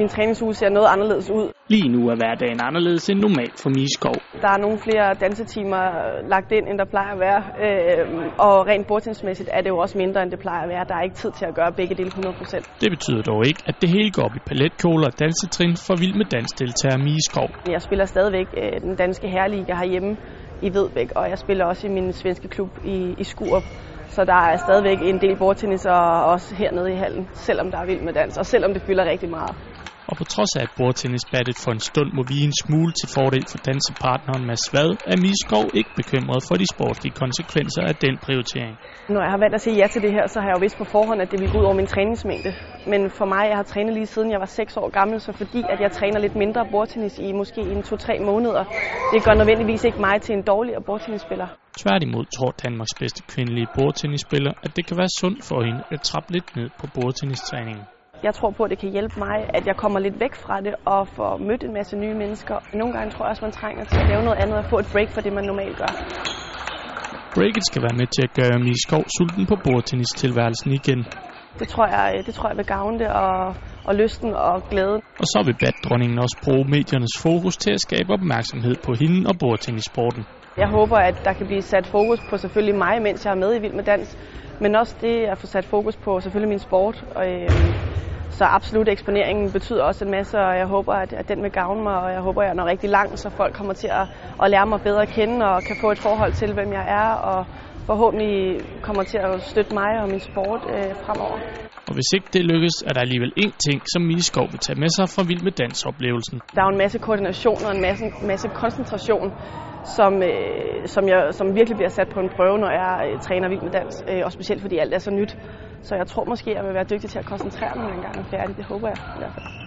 Min træningsuge ser noget anderledes ud. Lige nu er hverdagen anderledes end normalt for Mie Skov. Der er nogle flere dansetimer lagt ind, end der plejer at være. Øh, og rent bordtennismæssigt er det jo også mindre, end det plejer at være. Der er ikke tid til at gøre begge dele 100%. Det betyder dog ikke, at det hele går op i paletkjoler og dansetrin for vild med dansdeltager Mie Skov. Jeg spiller stadigvæk øh, den danske herreliga herhjemme i Vedbæk, og jeg spiller også i min svenske klub i, i Skurup. Så der er stadigvæk en del bordtennis og også hernede i hallen, selvom der er vild med dans, og selvom det fylder rigtig meget. Og på trods af, at bordtennisbattet for en stund må vige en smule til fordel for dansepartneren Mads Vad, er Mie Skov ikke bekymret for de sportslige konsekvenser af den prioritering. Når jeg har valgt at sige ja til det her, så har jeg jo vidst på forhånd, at det vil gå ud over min træningsmængde. Men for mig, jeg har trænet lige siden jeg var 6 år gammel, så fordi at jeg træner lidt mindre bordtennis i måske en 2-3 måneder, det gør nødvendigvis ikke mig til en dårligere bordtennisspiller. Tværtimod tror Danmarks bedste kvindelige bordtennisspiller, at det kan være sundt for hende at trappe lidt ned på bordtennistræningen. Jeg tror på, at det kan hjælpe mig, at jeg kommer lidt væk fra det og får mødt en masse nye mennesker. Nogle gange tror jeg også, man trænger til at lave noget andet og få et break for det, man normalt gør. Breaket skal være med til at gøre Mie Skov sulten på bordtennistilværelsen igen. Det tror jeg, det tror jeg vil gavne det og, og lysten og glæden. Og så vil baddronningen også bruge mediernes fokus til at skabe opmærksomhed på hende og bordtennissporten. Jeg håber, at der kan blive sat fokus på selvfølgelig mig, mens jeg er med i Vild med Dans, men også det at få sat fokus på selvfølgelig min sport. Og, øh, så absolut eksponeringen betyder også en masse, og jeg håber, at, at den vil gavne mig, og jeg håber, at jeg når rigtig langt, så folk kommer til at, at lære mig bedre at kende og kan få et forhold til, hvem jeg er, og forhåbentlig kommer til at støtte mig og min sport øh, fremover. Og hvis ikke det lykkes, er der alligevel én ting, som Mie Skov vil tage med sig fra Vild med Dans-oplevelsen. Der er jo en masse koordination og en masse, masse koncentration, som, øh, som, jeg, som virkelig bliver sat på en prøve, når jeg øh, træner Vild med Dans, øh, og specielt fordi alt er så nyt. Så jeg tror måske, jeg vil være dygtig til at koncentrere mig, når jeg engang er færdig. Det håber jeg i hvert fald.